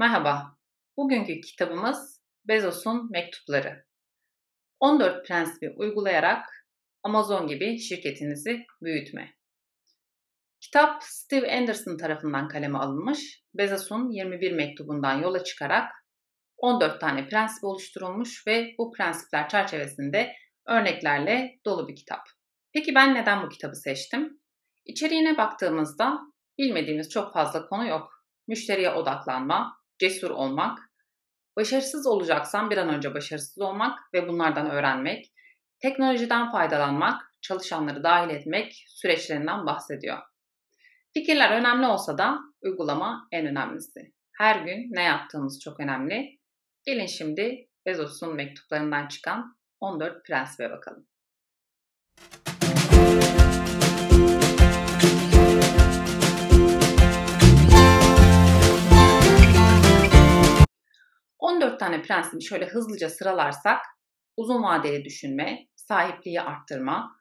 Merhaba, bugünkü kitabımız Bezos'un Mektupları. 14 prensibi uygulayarak Amazon gibi şirketinizi büyütme. Kitap Steve Anderson tarafından kaleme alınmış, Bezos'un 21 mektubundan yola çıkarak 14 tane prensip oluşturulmuş ve bu prensipler çerçevesinde örneklerle dolu bir kitap. Peki ben neden bu kitabı seçtim? İçeriğine baktığımızda bilmediğimiz çok fazla konu yok. Müşteriye odaklanma, cesur olmak, başarısız olacaksan bir an önce başarısız olmak ve bunlardan öğrenmek, teknolojiden faydalanmak, çalışanları dahil etmek süreçlerinden bahsediyor. Fikirler önemli olsa da uygulama en önemlisi. Her gün ne yaptığımız çok önemli. Gelin şimdi Bezos'un mektuplarından çıkan 14 prensibe bakalım. Tane prensibi şöyle hızlıca sıralarsak uzun vadeli düşünme, sahipliği arttırma,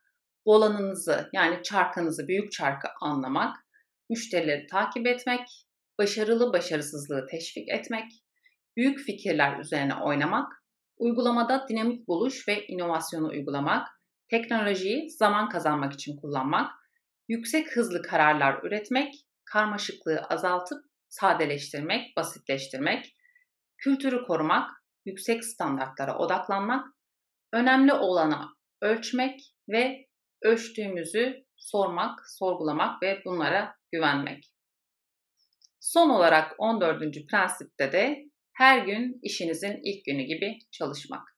volanınızı yani çarkınızı, büyük çarkı anlamak, müşterileri takip etmek, başarılı başarısızlığı teşvik etmek, büyük fikirler üzerine oynamak, uygulamada dinamik buluş ve inovasyonu uygulamak, teknolojiyi zaman kazanmak için kullanmak, yüksek hızlı kararlar üretmek, karmaşıklığı azaltıp sadeleştirmek, basitleştirmek, kültürü korumak, yüksek standartlara odaklanmak, önemli olana ölçmek ve ölçtüğümüzü sormak, sorgulamak ve bunlara güvenmek. Son olarak 14. prensipte de her gün işinizin ilk günü gibi çalışmak.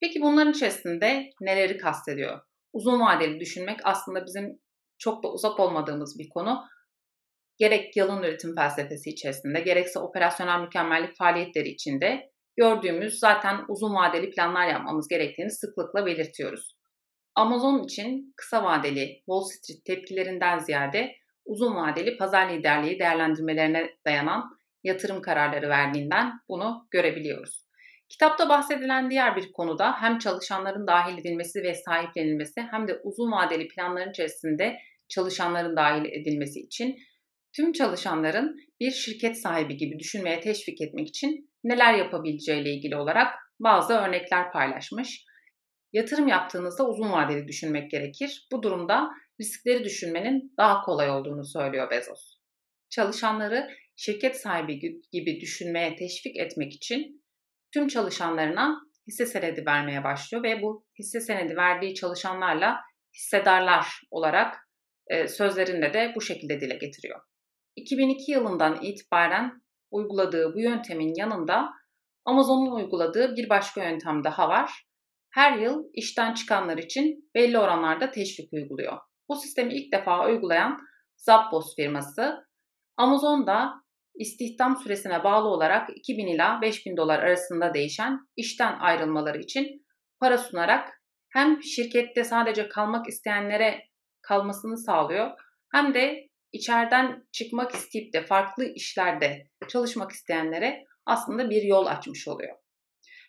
Peki bunların içerisinde neleri kastediyor? Uzun vadeli düşünmek aslında bizim çok da uzak olmadığımız bir konu gerek yalın üretim felsefesi içerisinde gerekse operasyonel mükemmellik faaliyetleri içinde gördüğümüz zaten uzun vadeli planlar yapmamız gerektiğini sıklıkla belirtiyoruz. Amazon için kısa vadeli Wall Street tepkilerinden ziyade uzun vadeli pazar liderliği değerlendirmelerine dayanan yatırım kararları verdiğinden bunu görebiliyoruz. Kitapta bahsedilen diğer bir konuda hem çalışanların dahil edilmesi ve sahiplenilmesi hem de uzun vadeli planların içerisinde çalışanların dahil edilmesi için tüm çalışanların bir şirket sahibi gibi düşünmeye teşvik etmek için neler yapabileceğiyle ilgili olarak bazı örnekler paylaşmış. Yatırım yaptığınızda uzun vadeli düşünmek gerekir. Bu durumda riskleri düşünmenin daha kolay olduğunu söylüyor Bezos. Çalışanları şirket sahibi gibi düşünmeye teşvik etmek için tüm çalışanlarına hisse senedi vermeye başlıyor ve bu hisse senedi verdiği çalışanlarla hissedarlar olarak sözlerinde de bu şekilde dile getiriyor. 2002 yılından itibaren uyguladığı bu yöntemin yanında Amazon'un uyguladığı bir başka yöntem daha var. Her yıl işten çıkanlar için belli oranlarda teşvik uyguluyor. Bu sistemi ilk defa uygulayan Zappos firması. Amazon'da istihdam süresine bağlı olarak 2000 ila 5000 dolar arasında değişen işten ayrılmaları için para sunarak hem şirkette sadece kalmak isteyenlere kalmasını sağlıyor hem de içeriden çıkmak isteyip de farklı işlerde çalışmak isteyenlere aslında bir yol açmış oluyor.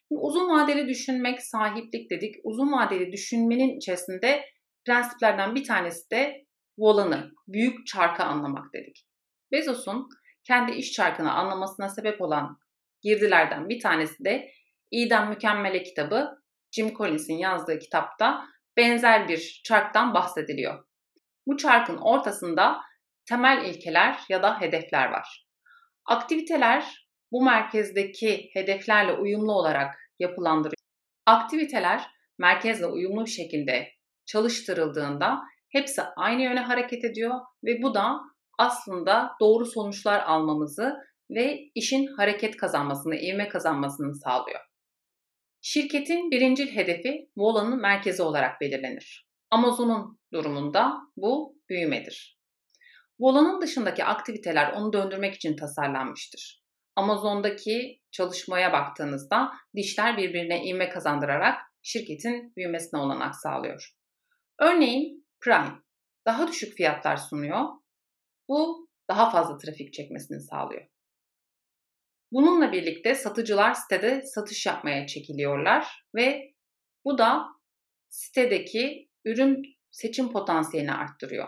uzun vadeli düşünmek, sahiplik dedik. Uzun vadeli düşünmenin içerisinde prensiplerden bir tanesi de volanı, büyük çarkı anlamak dedik. Bezos'un kendi iş çarkını anlamasına sebep olan girdilerden bir tanesi de İdem Mükemmele kitabı Jim Collins'in yazdığı kitapta benzer bir çarktan bahsediliyor. Bu çarkın ortasında temel ilkeler ya da hedefler var. Aktiviteler bu merkezdeki hedeflerle uyumlu olarak yapılandırıyor. Aktiviteler merkezle uyumlu bir şekilde çalıştırıldığında hepsi aynı yöne hareket ediyor ve bu da aslında doğru sonuçlar almamızı ve işin hareket kazanmasını, ivme kazanmasını sağlıyor. Şirketin birincil hedefi Vola'nın merkezi olarak belirlenir. Amazon'un durumunda bu büyümedir. Volanın dışındaki aktiviteler onu döndürmek için tasarlanmıştır. Amazon'daki çalışmaya baktığınızda dişler birbirine ivme kazandırarak şirketin büyümesine olanak sağlıyor. Örneğin Prime daha düşük fiyatlar sunuyor. Bu daha fazla trafik çekmesini sağlıyor. Bununla birlikte satıcılar sitede satış yapmaya çekiliyorlar ve bu da sitedeki ürün seçim potansiyelini arttırıyor.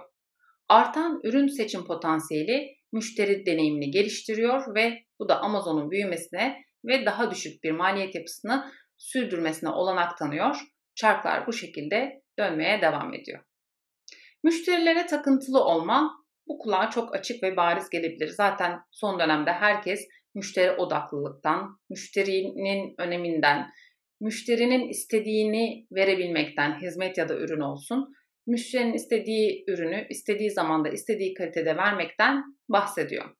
Artan ürün seçim potansiyeli müşteri deneyimini geliştiriyor ve Bu da Amazon'un büyümesine ve daha düşük bir maliyet yapısını sürdürmesine olanak tanıyor. Çarklar bu şekilde dönmeye devam ediyor. Müşterilere takıntılı olma bu kulağa çok açık ve bariz gelebilir. Zaten son dönemde herkes müşteri odaklılıktan, müşterinin öneminden, müşterinin istediğini verebilmekten, hizmet ya da ürün olsun, müşterinin istediği ürünü istediği zamanda, istediği kalitede vermekten bahsediyor.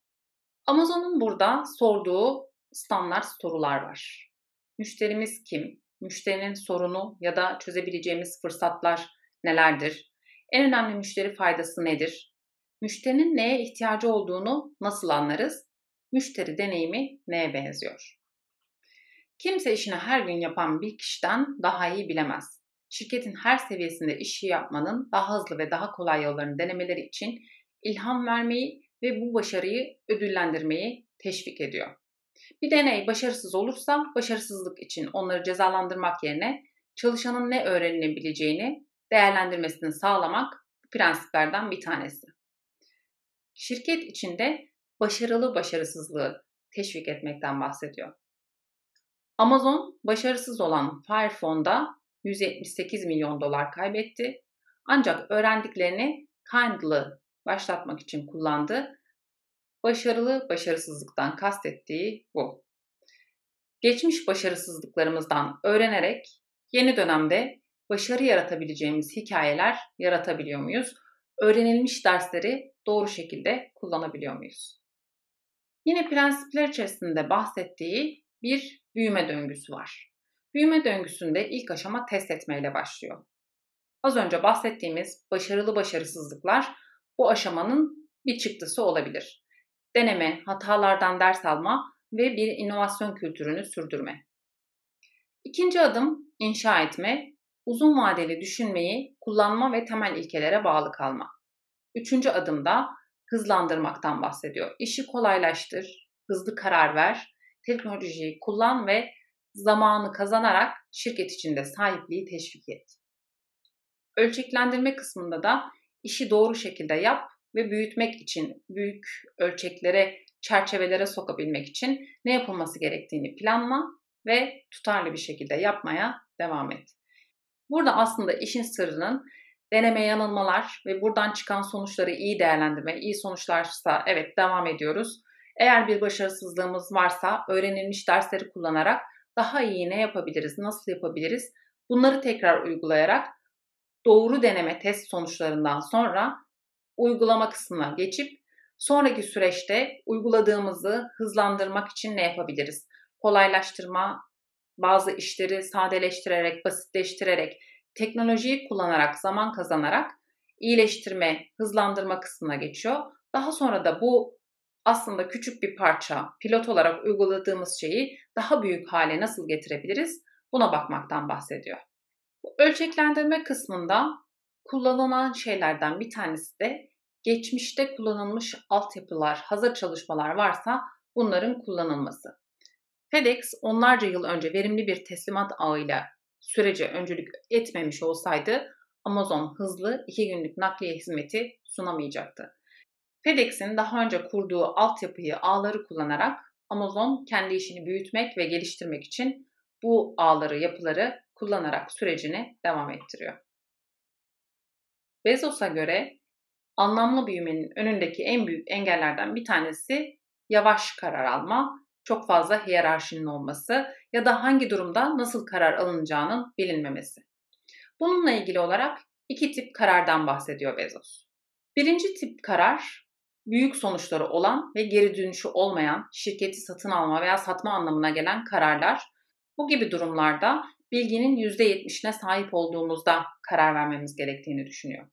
Amazon'un burada sorduğu standart sorular var. Müşterimiz kim? Müşterinin sorunu ya da çözebileceğimiz fırsatlar nelerdir? En önemli müşteri faydası nedir? Müşterinin neye ihtiyacı olduğunu nasıl anlarız? Müşteri deneyimi neye benziyor? Kimse işini her gün yapan bir kişiden daha iyi bilemez. Şirketin her seviyesinde işi yapmanın daha hızlı ve daha kolay yollarını denemeleri için ilham vermeyi ve bu başarıyı ödüllendirmeyi teşvik ediyor. Bir deney başarısız olursa başarısızlık için onları cezalandırmak yerine çalışanın ne öğrenilebileceğini değerlendirmesini sağlamak prensiplerden bir tanesi. Şirket içinde başarılı başarısızlığı teşvik etmekten bahsediyor. Amazon başarısız olan Firefone'da 178 milyon dolar kaybetti. Ancak öğrendiklerini Kindly başlatmak için kullandı. Başarılı başarısızlıktan kastettiği bu. Geçmiş başarısızlıklarımızdan öğrenerek yeni dönemde başarı yaratabileceğimiz hikayeler yaratabiliyor muyuz? Öğrenilmiş dersleri doğru şekilde kullanabiliyor muyuz? Yine prensipler içerisinde bahsettiği bir büyüme döngüsü var. Büyüme döngüsünde ilk aşama test etmeyle başlıyor. Az önce bahsettiğimiz başarılı başarısızlıklar bu aşamanın bir çıktısı olabilir. Deneme, hatalardan ders alma ve bir inovasyon kültürünü sürdürme. İkinci adım inşa etme, uzun vadeli düşünmeyi kullanma ve temel ilkelere bağlı kalma. Üçüncü adımda hızlandırmaktan bahsediyor. İşi kolaylaştır, hızlı karar ver, teknolojiyi kullan ve zamanı kazanarak şirket içinde sahipliği teşvik et. Ölçeklendirme kısmında da işi doğru şekilde yap ve büyütmek için, büyük ölçeklere, çerçevelere sokabilmek için ne yapılması gerektiğini planla ve tutarlı bir şekilde yapmaya devam et. Burada aslında işin sırrının deneme yanılmalar ve buradan çıkan sonuçları iyi değerlendirme. İyi sonuçlarsa evet devam ediyoruz. Eğer bir başarısızlığımız varsa öğrenilmiş dersleri kullanarak daha iyi ne yapabiliriz, nasıl yapabiliriz bunları tekrar uygulayarak doğru deneme test sonuçlarından sonra uygulama kısmına geçip sonraki süreçte uyguladığımızı hızlandırmak için ne yapabiliriz? Kolaylaştırma, bazı işleri sadeleştirerek, basitleştirerek, teknolojiyi kullanarak, zaman kazanarak iyileştirme, hızlandırma kısmına geçiyor. Daha sonra da bu aslında küçük bir parça pilot olarak uyguladığımız şeyi daha büyük hale nasıl getirebiliriz? Buna bakmaktan bahsediyor. Bu ölçeklendirme kısmında kullanılan şeylerden bir tanesi de geçmişte kullanılmış altyapılar, hazır çalışmalar varsa bunların kullanılması. FedEx onlarca yıl önce verimli bir teslimat ağıyla sürece öncülük etmemiş olsaydı Amazon hızlı iki günlük nakliye hizmeti sunamayacaktı. FedEx'in daha önce kurduğu altyapıyı, ağları kullanarak Amazon kendi işini büyütmek ve geliştirmek için bu ağları, yapıları kullanarak sürecini devam ettiriyor. Bezos'a göre anlamlı büyümenin önündeki en büyük engellerden bir tanesi yavaş karar alma, çok fazla hiyerarşinin olması ya da hangi durumda nasıl karar alınacağının bilinmemesi. Bununla ilgili olarak iki tip karardan bahsediyor Bezos. Birinci tip karar büyük sonuçları olan ve geri dönüşü olmayan şirketi satın alma veya satma anlamına gelen kararlar. Bu gibi durumlarda bilginin %70'ine sahip olduğumuzda karar vermemiz gerektiğini düşünüyor.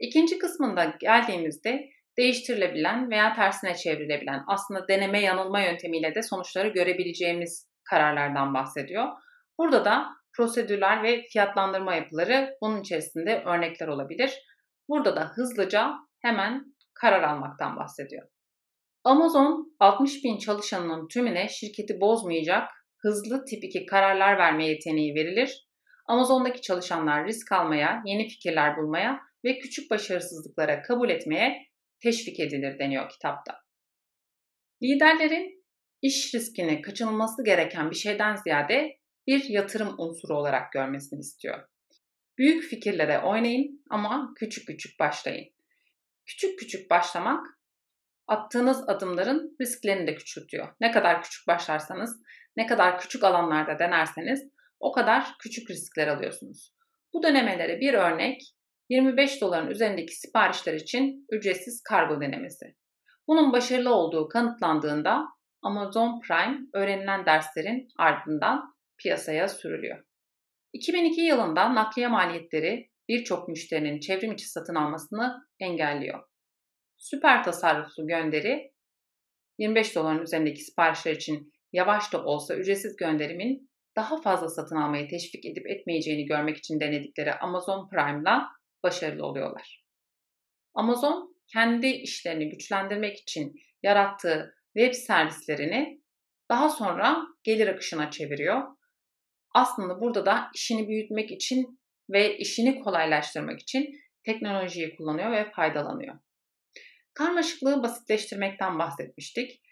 İkinci kısmında geldiğimizde değiştirilebilen veya tersine çevrilebilen aslında deneme yanılma yöntemiyle de sonuçları görebileceğimiz kararlardan bahsediyor. Burada da prosedürler ve fiyatlandırma yapıları bunun içerisinde örnekler olabilir. Burada da hızlıca hemen karar almaktan bahsediyor. Amazon 60 bin çalışanının tümüne şirketi bozmayacak hızlı tip 2 kararlar verme yeteneği verilir. Amazon'daki çalışanlar risk almaya, yeni fikirler bulmaya ve küçük başarısızlıklara kabul etmeye teşvik edilir deniyor kitapta. Liderlerin iş riskini kaçınılması gereken bir şeyden ziyade bir yatırım unsuru olarak görmesini istiyor. Büyük fikirlere oynayın ama küçük küçük başlayın. Küçük küçük başlamak attığınız adımların risklerini de küçültüyor. Ne kadar küçük başlarsanız, ne kadar küçük alanlarda denerseniz o kadar küçük riskler alıyorsunuz. Bu dönemelere bir örnek 25 doların üzerindeki siparişler için ücretsiz kargo denemesi. Bunun başarılı olduğu kanıtlandığında Amazon Prime öğrenilen derslerin ardından piyasaya sürülüyor. 2002 yılında nakliye maliyetleri birçok müşterinin çevrim içi satın almasını engelliyor. Süper tasarruflu gönderi 25 doların üzerindeki siparişler için yavaş da olsa ücretsiz gönderimin daha fazla satın almayı teşvik edip etmeyeceğini görmek için denedikleri Amazon Prime'la başarılı oluyorlar. Amazon kendi işlerini güçlendirmek için yarattığı web servislerini daha sonra gelir akışına çeviriyor. Aslında burada da işini büyütmek için ve işini kolaylaştırmak için teknolojiyi kullanıyor ve faydalanıyor. Karmaşıklığı basitleştirmekten bahsetmiştik.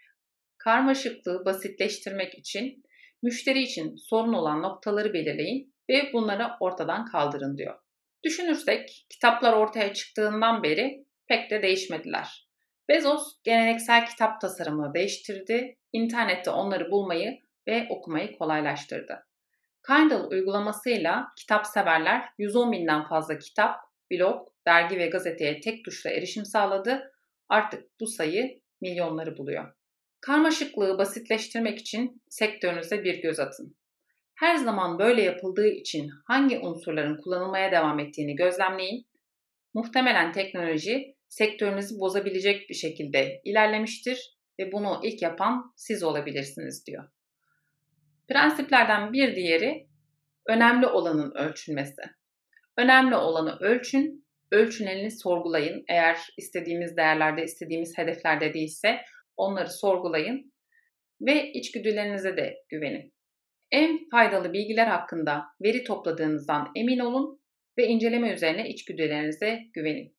Karmaşıklığı basitleştirmek için müşteri için sorun olan noktaları belirleyin ve bunları ortadan kaldırın diyor. Düşünürsek kitaplar ortaya çıktığından beri pek de değişmediler. Bezos geleneksel kitap tasarımını değiştirdi, internette onları bulmayı ve okumayı kolaylaştırdı. Kindle uygulamasıyla kitap severler 110 binden fazla kitap, blog, dergi ve gazeteye tek tuşla erişim sağladı. Artık bu sayı milyonları buluyor. Karmaşıklığı basitleştirmek için sektörünüze bir göz atın. Her zaman böyle yapıldığı için hangi unsurların kullanılmaya devam ettiğini gözlemleyin. Muhtemelen teknoloji sektörünüzü bozabilecek bir şekilde ilerlemiştir ve bunu ilk yapan siz olabilirsiniz diyor. Prensiplerden bir diğeri önemli olanın ölçülmesi. Önemli olanı ölçün, ölçünelini sorgulayın. Eğer istediğimiz değerlerde, istediğimiz hedeflerde değilse onları sorgulayın ve içgüdülerinize de güvenin. En faydalı bilgiler hakkında veri topladığınızdan emin olun ve inceleme üzerine içgüdülerinize güvenin.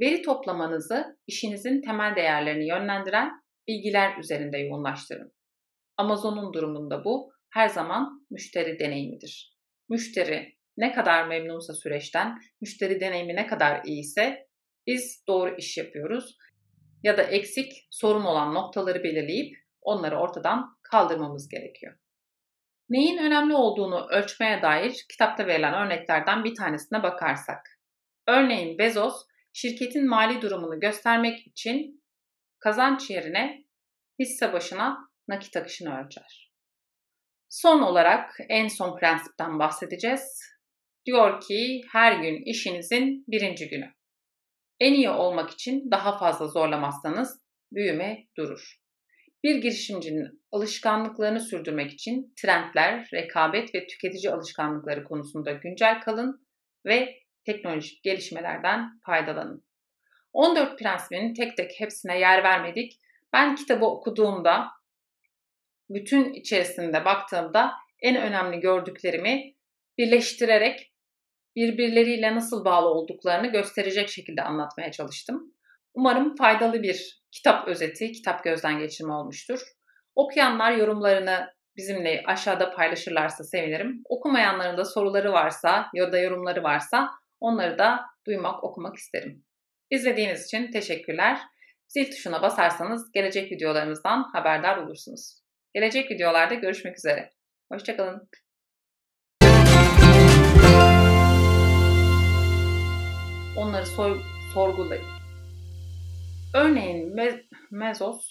Veri toplamanızı işinizin temel değerlerini yönlendiren bilgiler üzerinde yoğunlaştırın. Amazon'un durumunda bu her zaman müşteri deneyimidir. Müşteri ne kadar memnunsa süreçten, müşteri deneyimi ne kadar iyiyse biz doğru iş yapıyoruz ya da eksik, sorun olan noktaları belirleyip onları ortadan kaldırmamız gerekiyor. Neyin önemli olduğunu ölçmeye dair kitapta verilen örneklerden bir tanesine bakarsak. Örneğin Bezos şirketin mali durumunu göstermek için kazanç yerine hisse başına nakit akışını ölçer. Son olarak en son prensipten bahsedeceğiz. Diyor ki her gün işinizin birinci günü. En iyi olmak için daha fazla zorlamazsanız büyüme durur. Bir girişimcinin alışkanlıklarını sürdürmek için trendler, rekabet ve tüketici alışkanlıkları konusunda güncel kalın ve teknolojik gelişmelerden faydalanın. 14 prensibinin tek tek hepsine yer vermedik. Ben kitabı okuduğumda bütün içerisinde baktığımda en önemli gördüklerimi birleştirerek birbirleriyle nasıl bağlı olduklarını gösterecek şekilde anlatmaya çalıştım. Umarım faydalı bir kitap özeti, kitap gözden geçirme olmuştur. Okuyanlar yorumlarını bizimle aşağıda paylaşırlarsa sevinirim. Okumayanların da soruları varsa ya da yorumları varsa onları da duymak, okumak isterim. İzlediğiniz için teşekkürler. Zil tuşuna basarsanız gelecek videolarımızdan haberdar olursunuz. Gelecek videolarda görüşmek üzere. Hoşçakalın. Onları sor sorgulayın. Örneğin Me Mezos